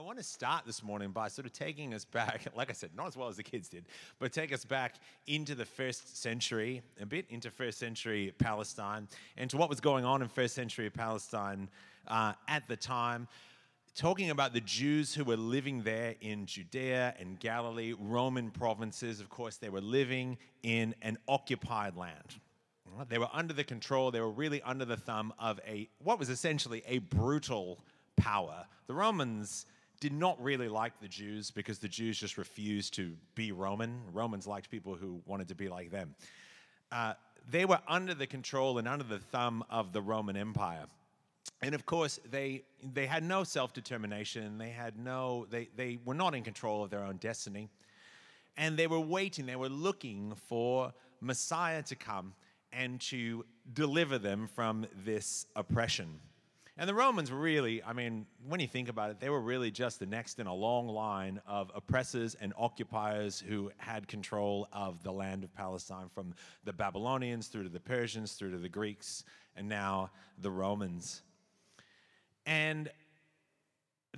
I want to start this morning by sort of taking us back, like I said, not as well as the kids did, but take us back into the first century, a bit into first century Palestine, and to what was going on in first century Palestine uh, at the time. Talking about the Jews who were living there in Judea and Galilee, Roman provinces, of course, they were living in an occupied land. They were under the control, they were really under the thumb of a what was essentially a brutal power. The Romans did not really like the Jews because the Jews just refused to be Roman. Romans liked people who wanted to be like them. Uh, they were under the control and under the thumb of the Roman Empire. And of course, they, they had no self determination. They, had no, they, they were not in control of their own destiny. And they were waiting, they were looking for Messiah to come and to deliver them from this oppression. And the Romans were really, I mean, when you think about it, they were really just the next in a long line of oppressors and occupiers who had control of the land of Palestine from the Babylonians through to the Persians, through to the Greeks, and now the Romans. And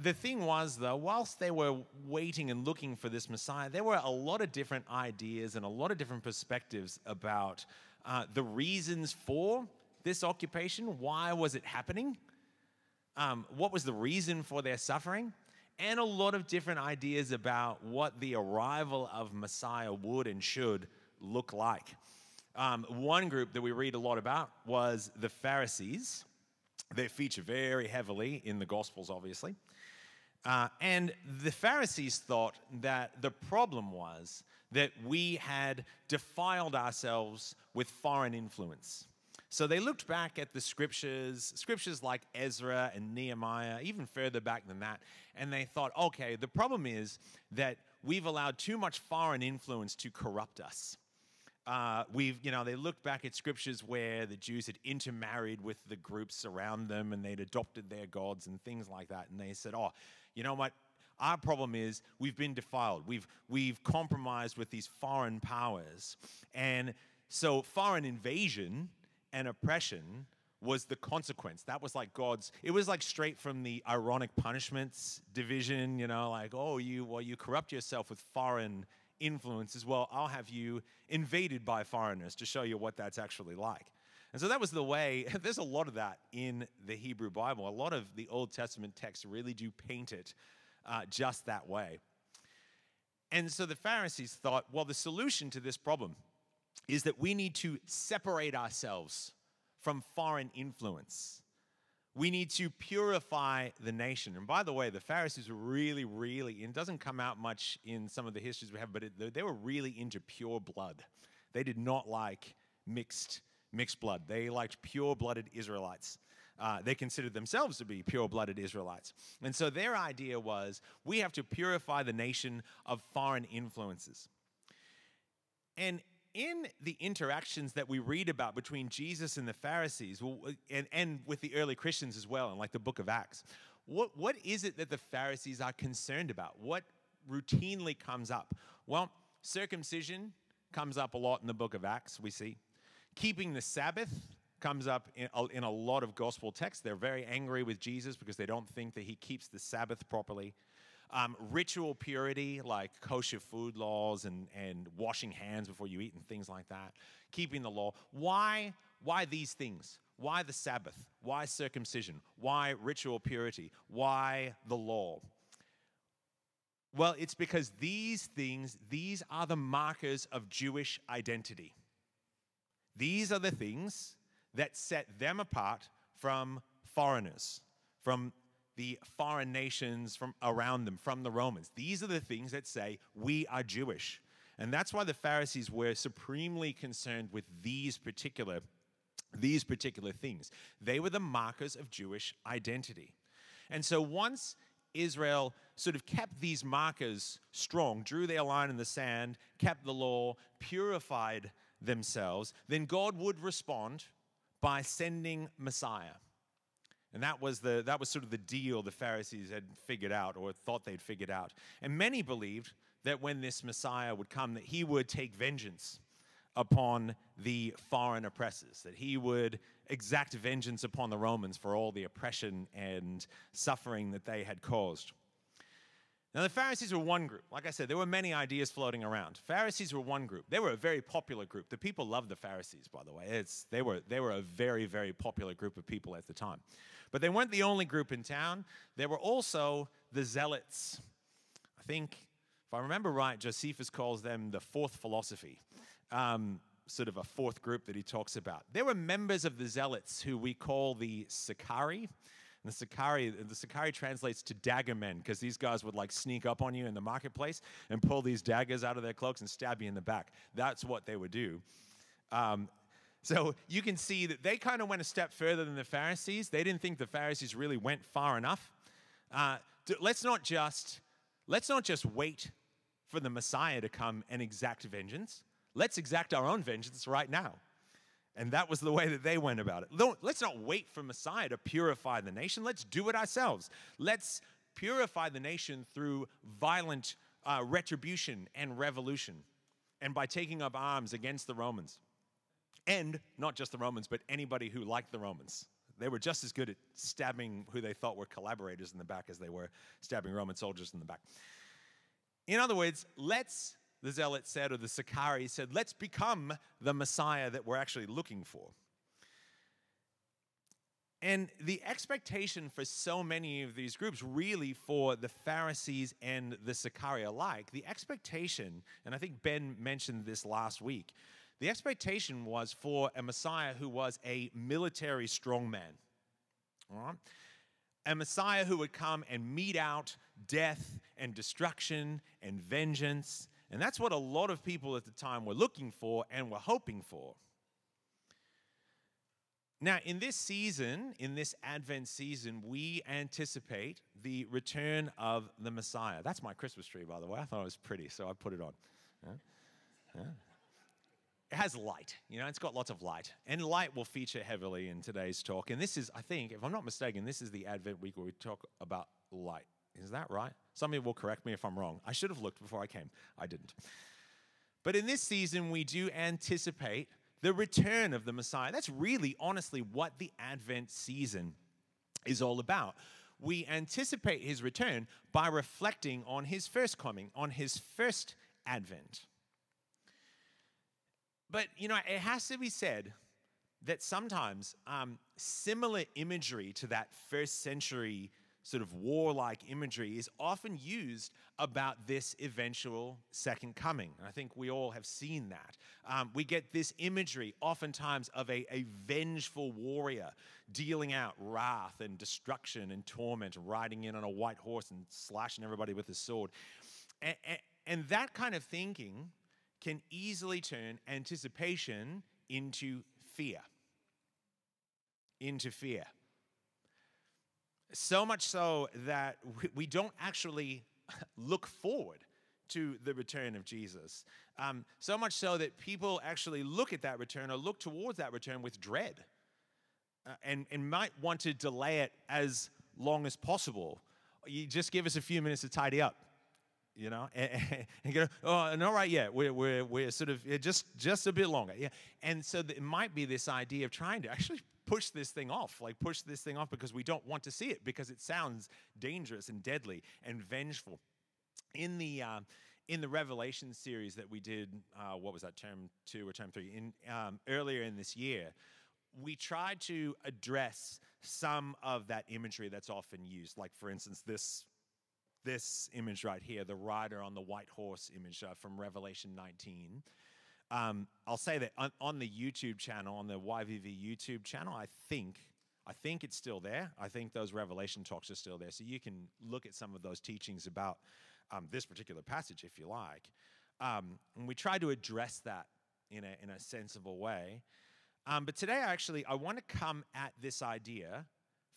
the thing was, though, whilst they were waiting and looking for this Messiah, there were a lot of different ideas and a lot of different perspectives about uh, the reasons for this occupation. Why was it happening? Um, what was the reason for their suffering, and a lot of different ideas about what the arrival of Messiah would and should look like. Um, one group that we read a lot about was the Pharisees. They feature very heavily in the Gospels, obviously. Uh, and the Pharisees thought that the problem was that we had defiled ourselves with foreign influence. So they looked back at the scriptures, scriptures like Ezra and Nehemiah, even further back than that, and they thought, okay, the problem is that we've allowed too much foreign influence to corrupt us. Uh, we've, you know, they looked back at scriptures where the Jews had intermarried with the groups around them and they'd adopted their gods and things like that. And they said, oh, you know what? Our problem is we've been defiled. We've, we've compromised with these foreign powers. And so foreign invasion and oppression was the consequence. That was like God's. It was like straight from the ironic punishments division. You know, like oh, you well, you corrupt yourself with foreign influences. Well, I'll have you invaded by foreigners to show you what that's actually like. And so that was the way. There's a lot of that in the Hebrew Bible. A lot of the Old Testament texts really do paint it uh, just that way. And so the Pharisees thought, well, the solution to this problem is that we need to separate ourselves from foreign influence. We need to purify the nation. And by the way, the Pharisees were really, really, it doesn't come out much in some of the histories we have, but it, they were really into pure blood. They did not like mixed, mixed blood. They liked pure blooded Israelites. Uh, they considered themselves to be pure blooded Israelites. And so their idea was we have to purify the nation of foreign influences. And in the interactions that we read about between Jesus and the Pharisees, and, and with the early Christians as well, in like the book of Acts, what, what is it that the Pharisees are concerned about? What routinely comes up? Well, circumcision comes up a lot in the book of Acts, we see. Keeping the Sabbath comes up in a, in a lot of gospel texts. They're very angry with Jesus because they don't think that he keeps the Sabbath properly. Um, ritual purity, like kosher food laws and, and washing hands before you eat and things like that, keeping the law. Why, why these things? Why the Sabbath? Why circumcision? Why ritual purity? Why the law? Well, it's because these things, these are the markers of Jewish identity. These are the things that set them apart from foreigners, from the foreign nations from around them, from the Romans. These are the things that say, we are Jewish. And that's why the Pharisees were supremely concerned with these particular, these particular things. They were the markers of Jewish identity. And so once Israel sort of kept these markers strong, drew their line in the sand, kept the law, purified themselves, then God would respond by sending Messiah. And that was, the, that was sort of the deal the Pharisees had figured out or thought they'd figured out. And many believed that when this Messiah would come, that he would take vengeance upon the foreign oppressors, that he would exact vengeance upon the Romans for all the oppression and suffering that they had caused. Now, the Pharisees were one group. Like I said, there were many ideas floating around. Pharisees were one group. They were a very popular group. The people loved the Pharisees, by the way. It's, they, were, they were a very, very popular group of people at the time. But they weren't the only group in town. There were also the Zealots. I think, if I remember right, Josephus calls them the fourth philosophy, um, sort of a fourth group that he talks about. There were members of the Zealots who we call the Sicarii. And the Sicarii, the Sicarii translates to dagger men because these guys would like sneak up on you in the marketplace and pull these daggers out of their cloaks and stab you in the back. That's what they would do. Um, so you can see that they kind of went a step further than the Pharisees. They didn't think the Pharisees really went far enough. Uh, let's not just let's not just wait for the Messiah to come and exact vengeance. Let's exact our own vengeance right now. And that was the way that they went about it. Let's not wait for Messiah to purify the nation. Let's do it ourselves. Let's purify the nation through violent uh, retribution and revolution, and by taking up arms against the Romans. And not just the Romans, but anybody who liked the Romans. They were just as good at stabbing who they thought were collaborators in the back as they were stabbing Roman soldiers in the back. In other words, let's the Zealots said, or the Sicarii said, let's become the Messiah that we're actually looking for. And the expectation for so many of these groups, really for the Pharisees and the Sicarii alike, the expectation, and I think Ben mentioned this last week, the expectation was for a Messiah who was a military strongman. All right? A Messiah who would come and mete out death and destruction and vengeance and that's what a lot of people at the time were looking for and were hoping for. Now, in this season, in this Advent season, we anticipate the return of the Messiah. That's my Christmas tree, by the way. I thought it was pretty, so I put it on. Yeah. Yeah. It has light, you know, it's got lots of light. And light will feature heavily in today's talk. And this is, I think, if I'm not mistaken, this is the Advent week where we talk about light. Is that right? Somebody will correct me if I'm wrong. I should have looked before I came. I didn't. But in this season, we do anticipate the return of the Messiah. That's really, honestly, what the Advent season is all about. We anticipate his return by reflecting on his first coming, on his first Advent. But, you know, it has to be said that sometimes um, similar imagery to that first century sort of warlike imagery is often used about this eventual second coming. And I think we all have seen that. Um, we get this imagery oftentimes of a, a vengeful warrior dealing out wrath and destruction and torment, riding in on a white horse and slashing everybody with his sword. And, and, and that kind of thinking can easily turn anticipation into fear. Into fear. So much so that we don't actually look forward to the return of Jesus. Um, so much so that people actually look at that return or look towards that return with dread uh, and, and might want to delay it as long as possible. You just give us a few minutes to tidy up. You know, and, and go, oh, no, right, yeah, we're, we're, we're sort of just just a bit longer, yeah. And so it might be this idea of trying to actually push this thing off, like push this thing off because we don't want to see it because it sounds dangerous and deadly and vengeful. In the uh, in the Revelation series that we did, uh, what was that term two or term three? In um, earlier in this year, we tried to address some of that imagery that's often used. Like for instance, this this image right here, the rider on the white horse image uh, from Revelation 19. Um, I'll say that on, on, the YouTube channel, on the YVV YouTube channel, I think, I think it's still there. I think those Revelation talks are still there, so you can look at some of those teachings about um, this particular passage if you like. Um, and we try to address that in a in a sensible way. Um, but today, actually, I want to come at this idea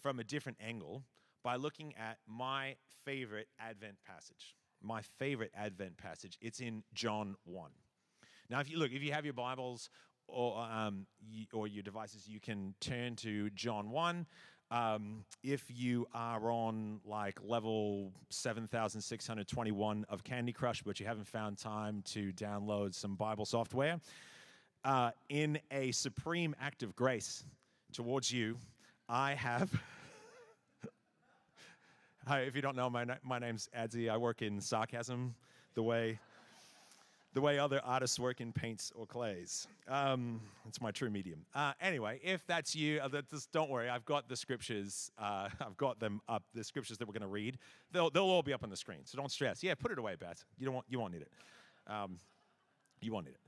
from a different angle by looking at my favorite Advent passage. My favorite Advent passage. It's in John 1. Now, if you look, if you have your Bibles or, um, or your devices, you can turn to John 1. Um, if you are on like level 7621 of Candy Crush, but you haven't found time to download some Bible software, uh, in a supreme act of grace towards you, I have. Hi, if you don't know, my, my name's Adzi. I work in sarcasm, the way, the way other artists work in paints or clays. Um, it's my true medium. Uh, anyway, if that's you, uh, just don't worry. I've got the scriptures. Uh, I've got them up. The scriptures that we're going to read. They'll, they'll all be up on the screen. So don't stress. Yeah, put it away, Beth. You don't want. You won't need it. Um, you won't need it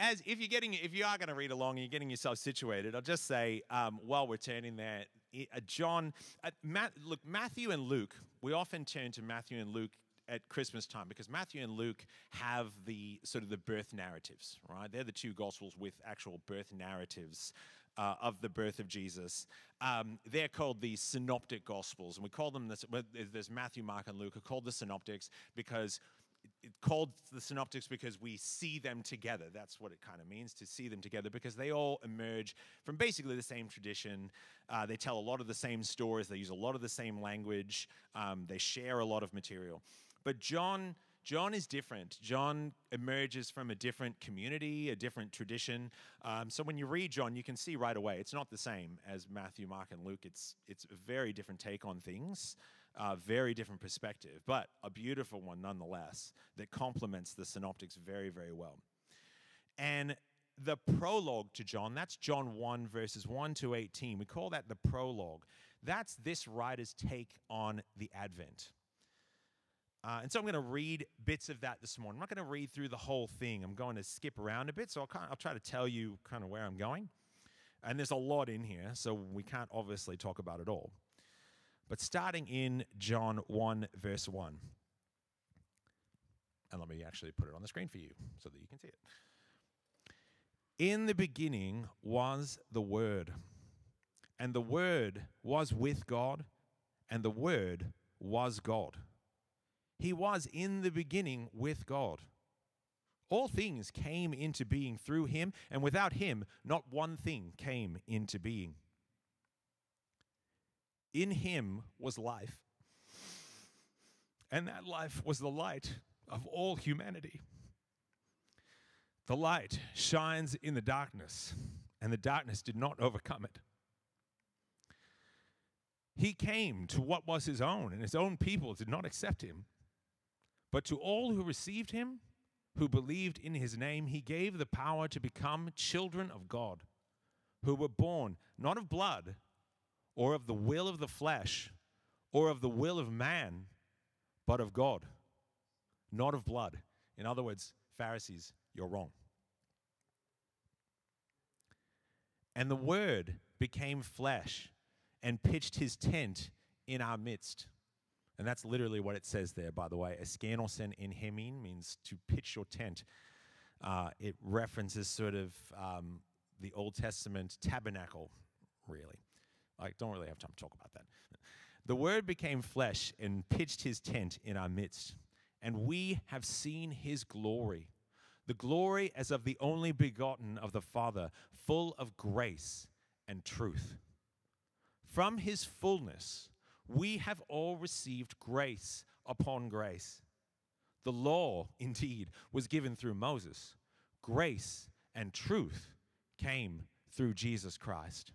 as if you're getting if you are going to read along and you're getting yourself situated i'll just say um, while we're turning there uh, john uh, Matt, look matthew and luke we often turn to matthew and luke at christmas time because matthew and luke have the sort of the birth narratives right they're the two gospels with actual birth narratives uh, of the birth of Jesus. Um, they're called the synoptic gospels, and we call them this. There's Matthew, Mark, and Luke are called the synoptics because it called the synoptics because we see them together. That's what it kind of means to see them together because they all emerge from basically the same tradition. Uh, they tell a lot of the same stories. They use a lot of the same language. Um, they share a lot of material. But John. John is different. John emerges from a different community, a different tradition. Um, so when you read John, you can see right away it's not the same as Matthew, Mark, and Luke. It's it's a very different take on things uh, very different perspective, but a beautiful one nonetheless that complements the synoptics very, very well. And the prologue to John, that's John 1, verses 1 to 18. We call that the prologue. That's this writer's take on the Advent. Uh, and so I'm going to read bits of that this morning. I'm not going to read through the whole thing. I'm going to skip around a bit, so I'll, kind of, I'll try to tell you kind of where I'm going. And there's a lot in here, so we can't obviously talk about it all. But starting in John 1, verse 1. And let me actually put it on the screen for you so that you can see it. In the beginning was the Word, and the Word was with God, and the Word was God. He was in the beginning with God. All things came into being through him, and without him, not one thing came into being. In him was life, and that life was the light of all humanity. The light shines in the darkness, and the darkness did not overcome it. He came to what was his own, and his own people did not accept him. But to all who received him, who believed in his name, he gave the power to become children of God, who were born not of blood, or of the will of the flesh, or of the will of man, but of God, not of blood. In other words, Pharisees, you're wrong. And the Word became flesh and pitched his tent in our midst. And that's literally what it says there, by the way. Eskanosen in Hemin means to pitch your tent. Uh, it references sort of um, the Old Testament tabernacle, really. I don't really have time to talk about that. The Word became flesh and pitched his tent in our midst, and we have seen his glory. The glory as of the only begotten of the Father, full of grace and truth. From his fullness, we have all received grace upon grace. The law, indeed, was given through Moses. Grace and truth came through Jesus Christ.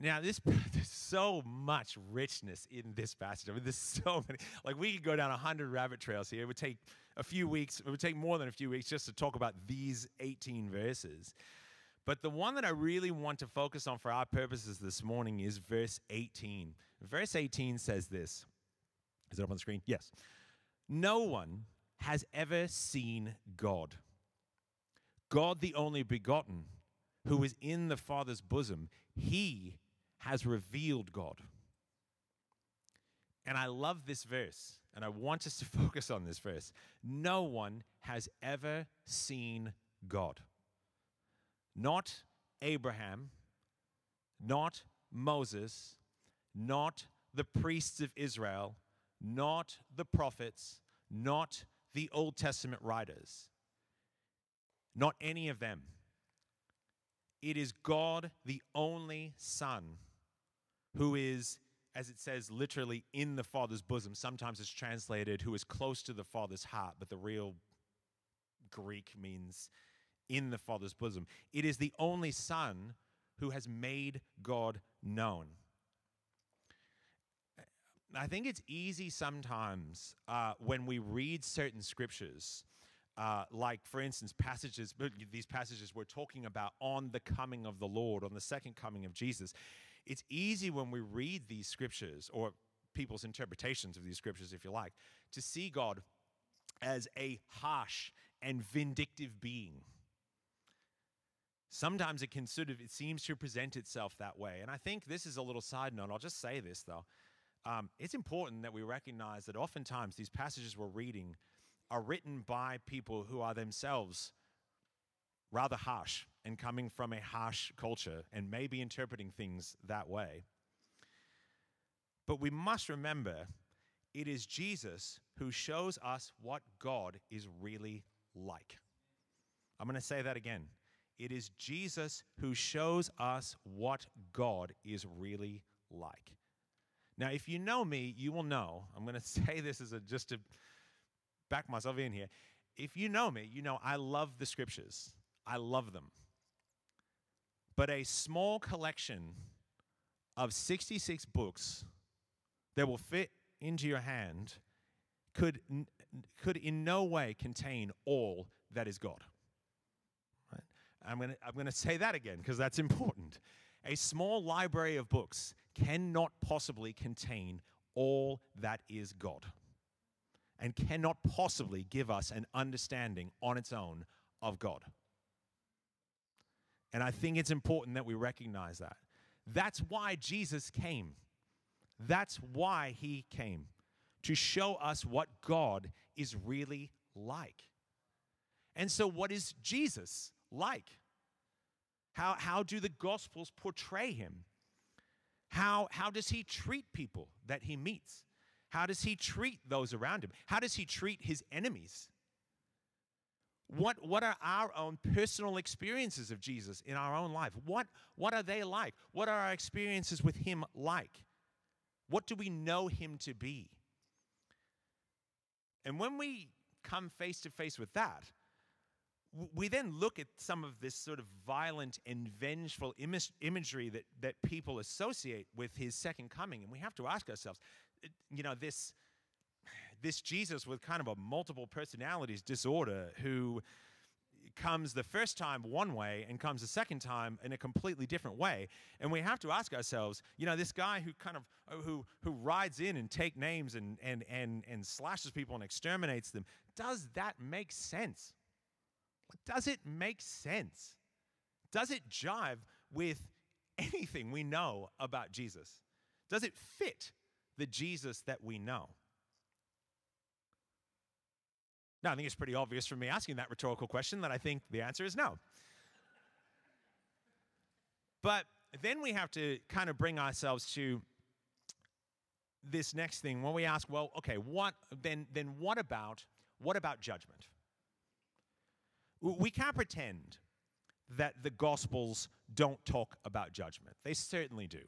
Now, this there's so much richness in this passage. I mean, there's so many. Like we could go down a hundred rabbit trails here. It would take a few weeks. It would take more than a few weeks just to talk about these 18 verses. But the one that I really want to focus on for our purposes this morning is verse 18. Verse 18 says this. Is it up on the screen? Yes. No one has ever seen God. God, the only begotten, who is in the Father's bosom, he has revealed God. And I love this verse, and I want us to focus on this verse. No one has ever seen God. Not Abraham, not Moses, not the priests of Israel, not the prophets, not the Old Testament writers, not any of them. It is God, the only Son, who is, as it says, literally in the Father's bosom. Sometimes it's translated who is close to the Father's heart, but the real Greek means in the Father's bosom. It is the only Son who has made God known. I think it's easy sometimes uh, when we read certain scriptures, uh, like for instance, passages, these passages we're talking about on the coming of the Lord, on the second coming of Jesus. It's easy when we read these scriptures, or people's interpretations of these scriptures, if you like, to see God as a harsh and vindictive being. Sometimes it can sort of, it seems to present itself that way. And I think this is a little side note. I'll just say this though. Um, it's important that we recognize that oftentimes these passages we're reading are written by people who are themselves rather harsh and coming from a harsh culture and maybe interpreting things that way. But we must remember it is Jesus who shows us what God is really like. I'm going to say that again. It is Jesus who shows us what God is really like. Now, if you know me, you will know. I'm going to say this as a just to back myself in here. If you know me, you know I love the scriptures. I love them. But a small collection of 66 books that will fit into your hand could, could in no way contain all that is God. I'm going to I'm going to say that again because that's important. A small library of books cannot possibly contain all that is God and cannot possibly give us an understanding on its own of God. And I think it's important that we recognize that. That's why Jesus came. That's why he came to show us what God is really like. And so, what is Jesus like? How, how do the Gospels portray him? How, how does he treat people that he meets? How does he treat those around him? How does he treat his enemies? What, what are our own personal experiences of Jesus in our own life? What, what are they like? What are our experiences with him like? What do we know him to be? And when we come face to face with that, we then look at some of this sort of violent and vengeful imagery that, that people associate with his second coming. And we have to ask ourselves, uh, you know, this, this Jesus with kind of a multiple personalities disorder who comes the first time one way and comes the second time in a completely different way and we have to ask ourselves you know this guy who kind of uh, who who rides in and take names and and and and slashes people and exterminates them does that make sense does it make sense? Does it jive with anything we know about Jesus? Does it fit the Jesus that we know? Now, I think it's pretty obvious from me asking that rhetorical question that I think the answer is no. But then we have to kind of bring ourselves to this next thing when we ask, well, okay, what then then what about what about judgment? We can't pretend that the Gospels don't talk about judgment. They certainly do.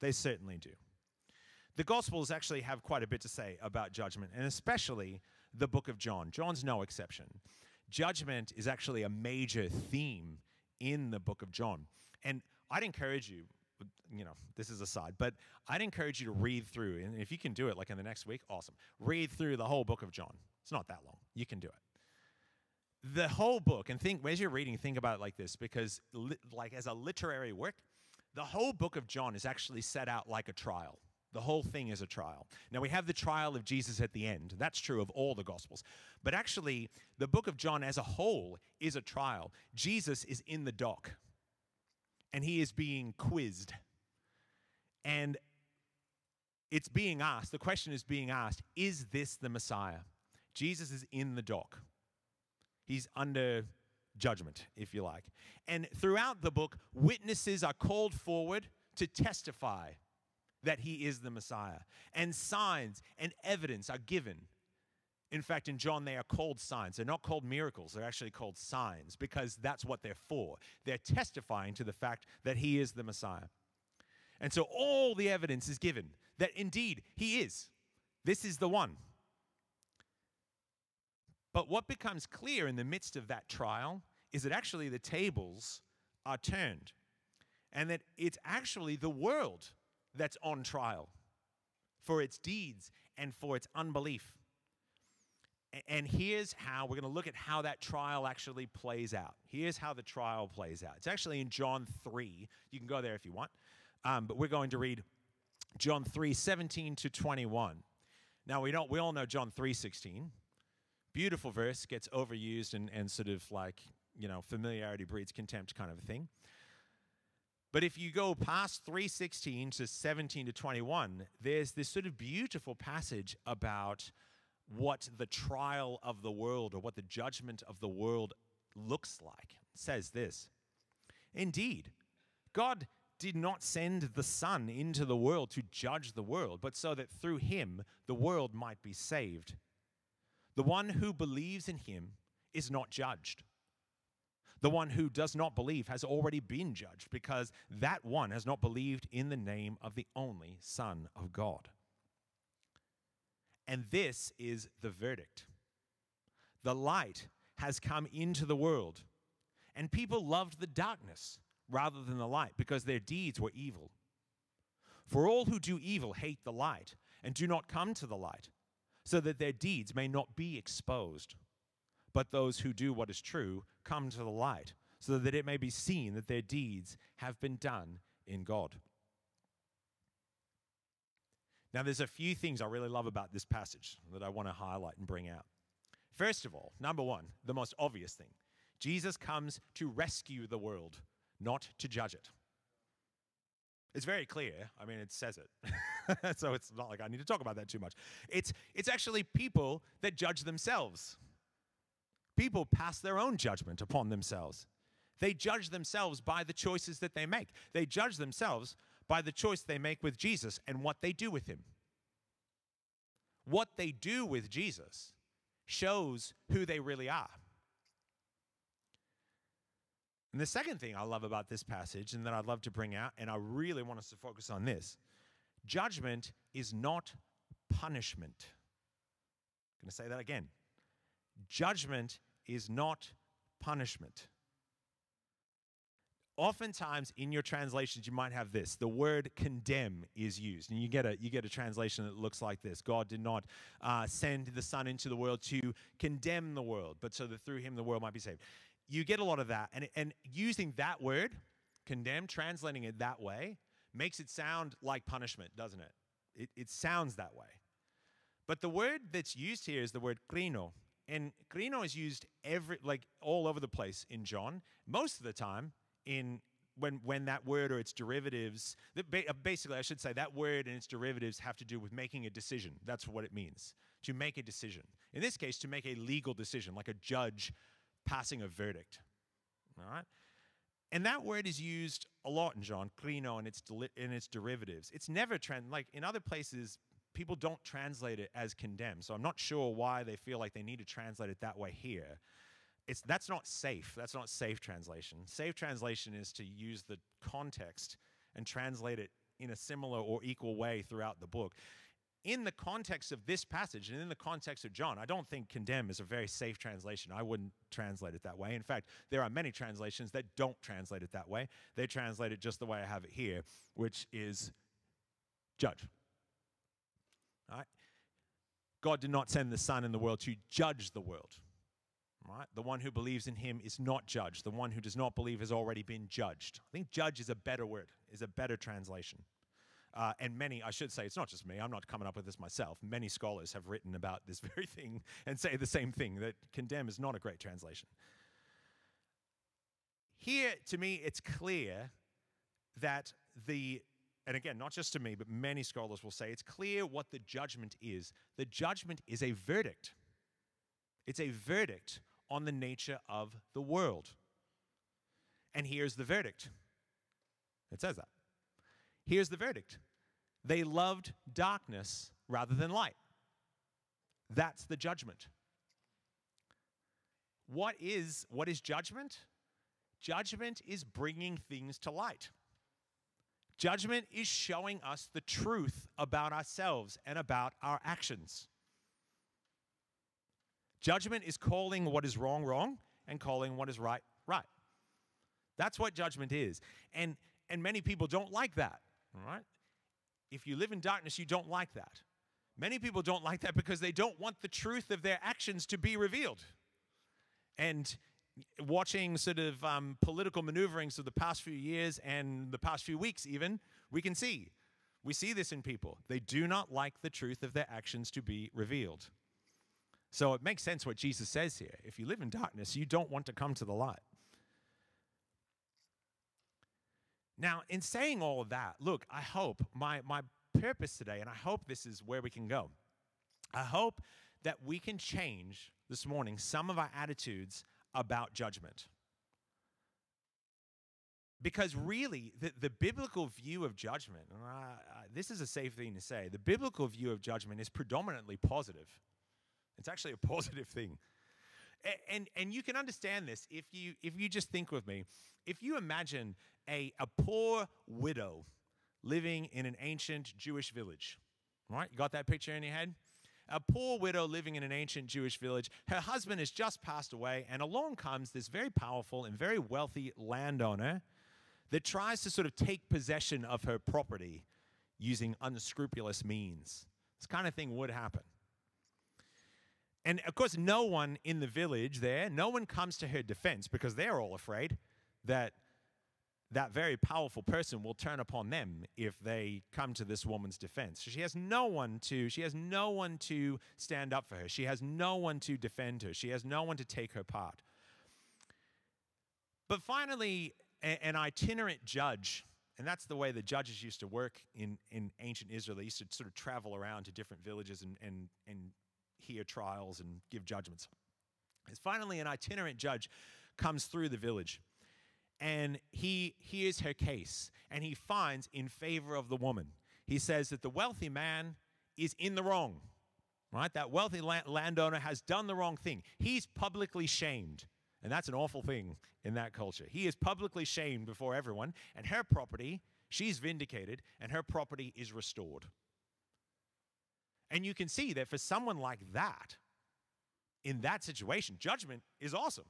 They certainly do. The Gospels actually have quite a bit to say about judgment, and especially the book of John. John's no exception. Judgment is actually a major theme in the book of John. And I'd encourage you, you know, this is aside, but I'd encourage you to read through, and if you can do it like in the next week, awesome. Read through the whole book of John. It's not that long. You can do it the whole book, and think as you're reading, think about it like this, because li- like as a literary work, the whole book of John is actually set out like a trial. The whole thing is a trial. Now, we have the trial of Jesus at the end. That's true of all the Gospels. But actually, the book of John as a whole is a trial. Jesus is in the dock and he is being quizzed. And it's being asked, the question is being asked, is this the Messiah? Jesus is in the dock. He's under judgment, if you like. And throughout the book, witnesses are called forward to testify that he is the Messiah. And signs and evidence are given. In fact, in John, they are called signs. They're not called miracles, they're actually called signs because that's what they're for. They're testifying to the fact that he is the Messiah. And so all the evidence is given that indeed he is. This is the one. But what becomes clear in the midst of that trial is that actually the tables are turned and that it's actually the world that's on trial. for its deeds and for its unbelief. And here's how we're going to look at how that trial actually plays out. Here's how the trial plays out. It's actually in John 3. You can go there if you want. Um, but we're going to read John 3 17 to 21. Now, we, don't, we all know John 3 16. Beautiful verse, gets overused and, and sort of like, you know, familiarity breeds contempt kind of a thing. But if you go past 316 to 17 to 21, there's this sort of beautiful passage about what the trial of the world or what the judgment of the world looks like. It says this Indeed, God did not send the Son into the world to judge the world, but so that through him the world might be saved. The one who believes in him is not judged. The one who does not believe has already been judged because that one has not believed in the name of the only Son of God. And this is the verdict the light has come into the world, and people loved the darkness rather than the light because their deeds were evil. For all who do evil hate the light and do not come to the light, so that their deeds may not be exposed. But those who do what is true come to the light, so that it may be seen that their deeds have been done in God. Now, there's a few things I really love about this passage that I want to highlight and bring out. First of all, number one, the most obvious thing Jesus comes to rescue the world, not to judge it. It's very clear. I mean, it says it. so it's not like I need to talk about that too much. It's, it's actually people that judge themselves. People pass their own judgment upon themselves. They judge themselves by the choices that they make. They judge themselves by the choice they make with Jesus and what they do with him. What they do with Jesus shows who they really are. And the second thing I love about this passage, and that I'd love to bring out, and I really want us to focus on this judgment is not punishment. I'm going to say that again. Judgment is not punishment. Oftentimes in your translations, you might have this. The word condemn is used, and you get a you get a translation that looks like this: God did not uh, send the Son into the world to condemn the world, but so that through Him the world might be saved. You get a lot of that, and and using that word, condemn, translating it that way, makes it sound like punishment, doesn't it? It, it sounds that way. But the word that's used here is the word krino, and krino is used every like all over the place in John. Most of the time, in when when that word or its derivatives uh, basically i should say that word and its derivatives have to do with making a decision that's what it means to make a decision in this case to make a legal decision like a judge passing a verdict all right and that word is used a lot in john krino and its in its derivatives it's never trans like in other places people don't translate it as condemn so i'm not sure why they feel like they need to translate it that way here it's that's not safe. That's not safe translation. Safe translation is to use the context and translate it in a similar or equal way throughout the book. In the context of this passage and in the context of John, I don't think condemn is a very safe translation. I wouldn't translate it that way. In fact, there are many translations that don't translate it that way. They translate it just the way I have it here, which is judge. All right? God did not send the Son in the world to judge the world. Right? The one who believes in him is not judged. The one who does not believe has already been judged. I think judge is a better word, is a better translation. Uh, and many, I should say, it's not just me, I'm not coming up with this myself. Many scholars have written about this very thing and say the same thing that condemn is not a great translation. Here, to me, it's clear that the, and again, not just to me, but many scholars will say it's clear what the judgment is. The judgment is a verdict, it's a verdict on the nature of the world. And here's the verdict it says that. Here's the verdict they loved darkness rather than light. That's the judgment. What is, what is judgment? Judgment is bringing things to light. Judgment is showing us the truth about ourselves and about our actions. Judgment is calling what is wrong, wrong, and calling what is right, right. That's what judgment is. And, and many people don't like that, all right? if you live in darkness, you don't like that. Many people don't like that because they don't want the truth of their actions to be revealed. And watching sort of um, political maneuverings of the past few years and the past few weeks, even, we can see. We see this in people. They do not like the truth of their actions to be revealed. So it makes sense what Jesus says here. If you live in darkness, you don't want to come to the light. Now, in saying all of that, look, I hope my, my purpose today, and I hope this is where we can go. I hope that we can change this morning some of our attitudes about judgment. Because really, the, the biblical view of judgment, and I, I, this is a safe thing to say, the biblical view of judgment is predominantly positive. It's actually a positive thing. And, and, and you can understand this if you, if you just think with me. If you imagine a, a poor widow living in an ancient Jewish village, right? You got that picture in your head? a poor widow living in an ancient Jewish village. Her husband has just passed away, and along comes this very powerful and very wealthy landowner that tries to sort of take possession of her property using unscrupulous means. This kind of thing would happen. And of course, no one in the village there, no one comes to her defense because they're all afraid that that very powerful person will turn upon them if they come to this woman's defense. She has no one to she has no one to stand up for her. She has no one to defend her. She has no one to take her part. But finally, an itinerant judge, and that's the way the judges used to work in, in ancient Israel. They used to sort of travel around to different villages and, and, and hear trials and give judgments. Finally an itinerant judge comes through the village and he hears her case and he finds in favor of the woman. He says that the wealthy man is in the wrong, right? That wealthy landowner has done the wrong thing. He's publicly shamed. And that's an awful thing in that culture. He is publicly shamed before everyone, and her property, she's vindicated, and her property is restored. And you can see that for someone like that, in that situation, judgment is awesome.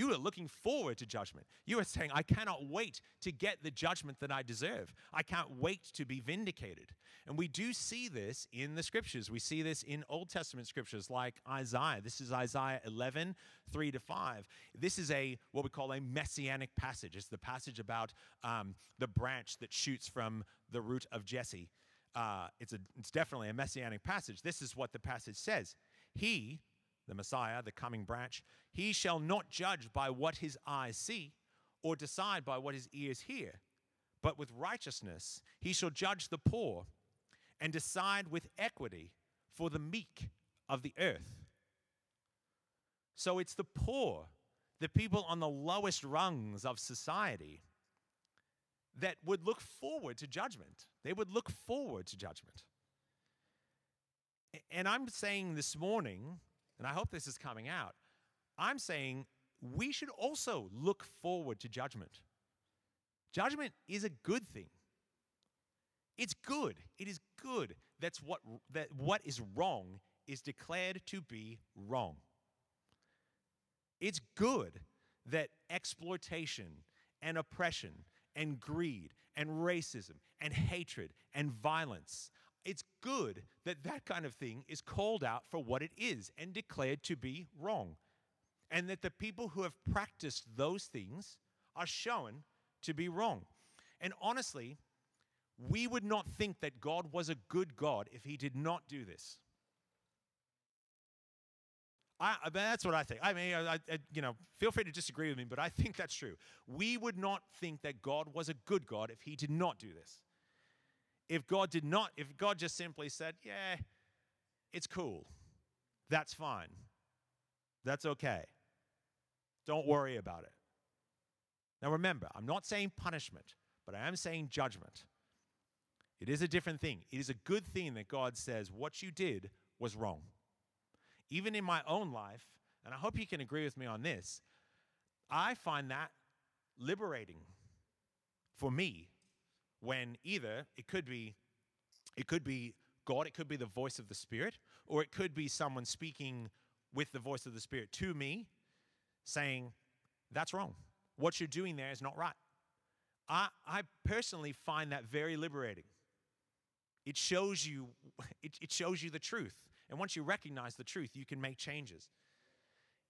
You are looking forward to judgment. You are saying, I cannot wait to get the judgment that I deserve. I can't wait to be vindicated. And we do see this in the scriptures. We see this in Old Testament scriptures like Isaiah. This is Isaiah 11, 3 to 5. This is a what we call a messianic passage. It's the passage about um, the branch that shoots from the root of Jesse. Uh, it's, a, it's definitely a messianic passage. This is what the passage says. He, the Messiah, the coming branch, he shall not judge by what his eyes see or decide by what his ears hear, but with righteousness he shall judge the poor and decide with equity for the meek of the earth. So it's the poor, the people on the lowest rungs of society, that would look forward to judgment. They would look forward to judgment. And I'm saying this morning and I hope this is coming out, I'm saying we should also look forward to judgment. Judgment is a good thing. It's good. It is good. That's what that what is wrong is declared to be wrong. It's good that exploitation and oppression and greed and racism and hatred and violence it's good that that kind of thing is called out for what it is and declared to be wrong. And that the people who have practiced those things are shown to be wrong. And honestly, we would not think that God was a good God if he did not do this. I, I that's what I think. I mean, I, I, you know, feel free to disagree with me, but I think that's true. We would not think that God was a good God if he did not do this if God did not, if God just simply said, yeah, it's cool, that's fine, that's okay, don't worry about it. Now remember, I'm not saying punishment, but I am saying judgment. It is a different thing. It is a good thing that God says what you did was wrong. Even in my own life, and I hope you can agree with me on this, I find that liberating for me when either it could be it could be God, it could be the voice of the Spirit, or it could be someone speaking with the voice of the Spirit to me saying, That's wrong. What you're doing there is not right. I, I personally find that very liberating. It shows you it, it shows you the truth. And once you recognize the truth, you can make changes.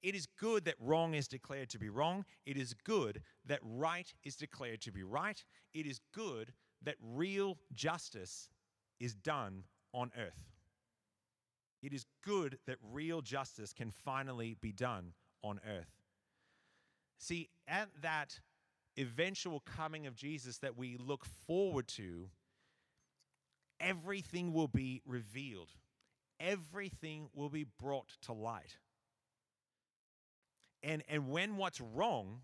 It is good that wrong is declared to be wrong. It is good that right is declared to be right. It is good that real justice is done on earth. It is good that real justice can finally be done on earth. See, at that eventual coming of Jesus that we look forward to, everything will be revealed, everything will be brought to light. And, and when what's wrong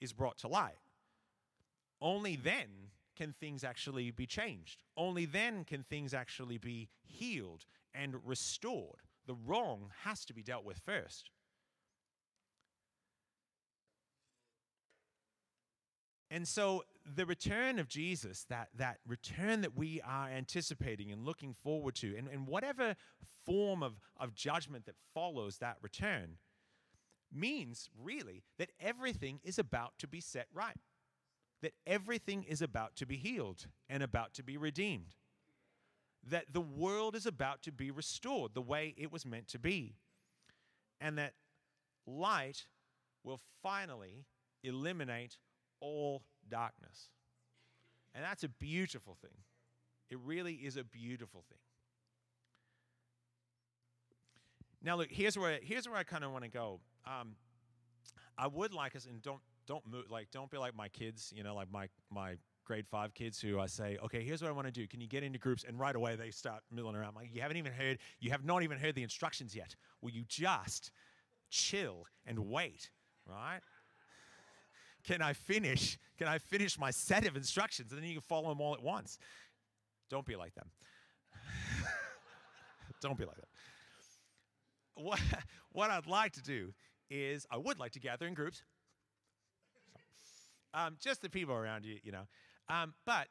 is brought to light, only then can things actually be changed. Only then can things actually be healed and restored. The wrong has to be dealt with first. And so the return of Jesus, that, that return that we are anticipating and looking forward to, and, and whatever form of, of judgment that follows that return, means really that everything is about to be set right, that everything is about to be healed and about to be redeemed, that the world is about to be restored the way it was meant to be, and that light will finally eliminate all darkness. And that's a beautiful thing. It really is a beautiful thing. Now, look, here's where here's where I kind of want to go. Um, I would like us, and don't don't move like don't be like my kids, you know, like my my grade five kids who I say, okay, here's what I want to do. Can you get into groups? And right away they start milling around. Like you haven't even heard, you have not even heard the instructions yet. Will you just chill and wait, right? Can I finish? Can I finish my set of instructions? And then you can follow them all at once. Don't be like them. don't be like that what, what I'd like to do is I would like to gather in groups. Um, just the people around you, you know. Um, but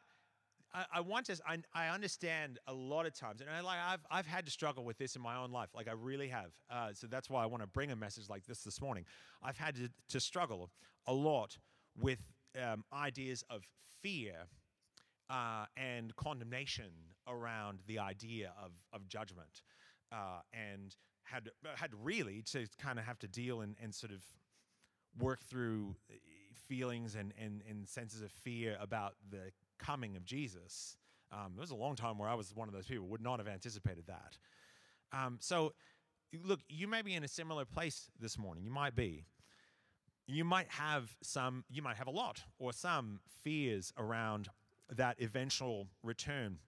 I, I, want to, I, I understand a lot of times, and I, like I've, I've had to struggle with this in my own life. Like I really have. Uh, so that's why I want to bring a message like this this morning. I've had to, to struggle a lot with um, ideas of fear uh, and condemnation around the idea of, of judgment. Uh, and had had really to kind of have to deal and, and sort of work through uh, feelings and, and, and senses of fear about the coming of Jesus. Um, it was a long time where I was one of those people would not have anticipated that. Um, so, look, you may be in a similar place this morning. You might be. You might have some. You might have a lot or some fears around that eventual return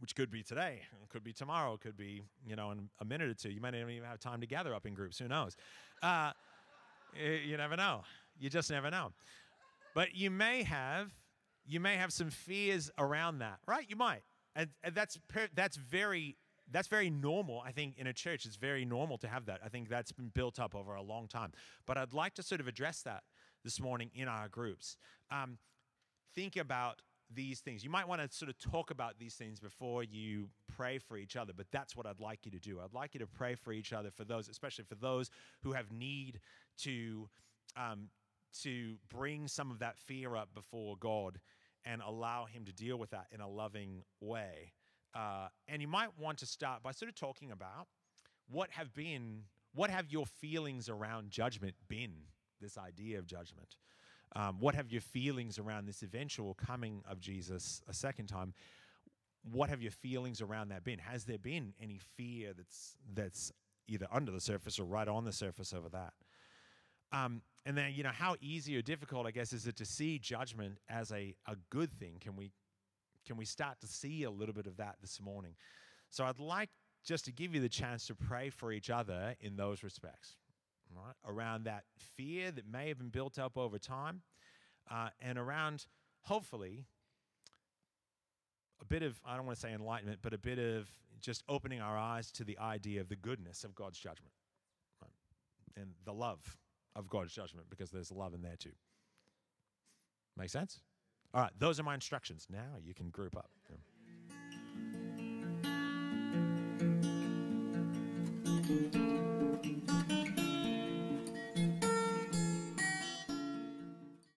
which could be today, could be tomorrow, could be you know in a minute or two. You might not even have time to gather up in groups. Who knows? Uh, you never know. You just never know. But you may have you may have some fears around that, right? You might, and, and that's that's very that's very normal. I think in a church, it's very normal to have that. I think that's been built up over a long time. But I'd like to sort of address that this morning in our groups. Um, think about these things. You might want to sort of talk about these things before you pray for each other, but that's what I'd like you to do. I'd like you to pray for each other, for those, especially for those who have need to, um, to bring some of that fear up before God and allow Him to deal with that in a loving way. Uh, and you might want to start by sort of talking about what have been, what have your feelings around judgment been, this idea of judgment. Um, what have your feelings around this eventual coming of Jesus a second time? What have your feelings around that been? Has there been any fear that's that's either under the surface or right on the surface over that? Um, and then you know how easy or difficult I guess is it to see judgment as a, a good thing? Can we can we start to see a little bit of that this morning? So I'd like just to give you the chance to pray for each other in those respects right, around that fear that may have been built up over time, uh, and around hopefully a bit of, I don't want to say enlightenment, but a bit of just opening our eyes to the idea of the goodness of God's judgment right? and the love of God's judgment because there's love in there too. Make sense? All right, those are my instructions. Now you can group up. Yeah.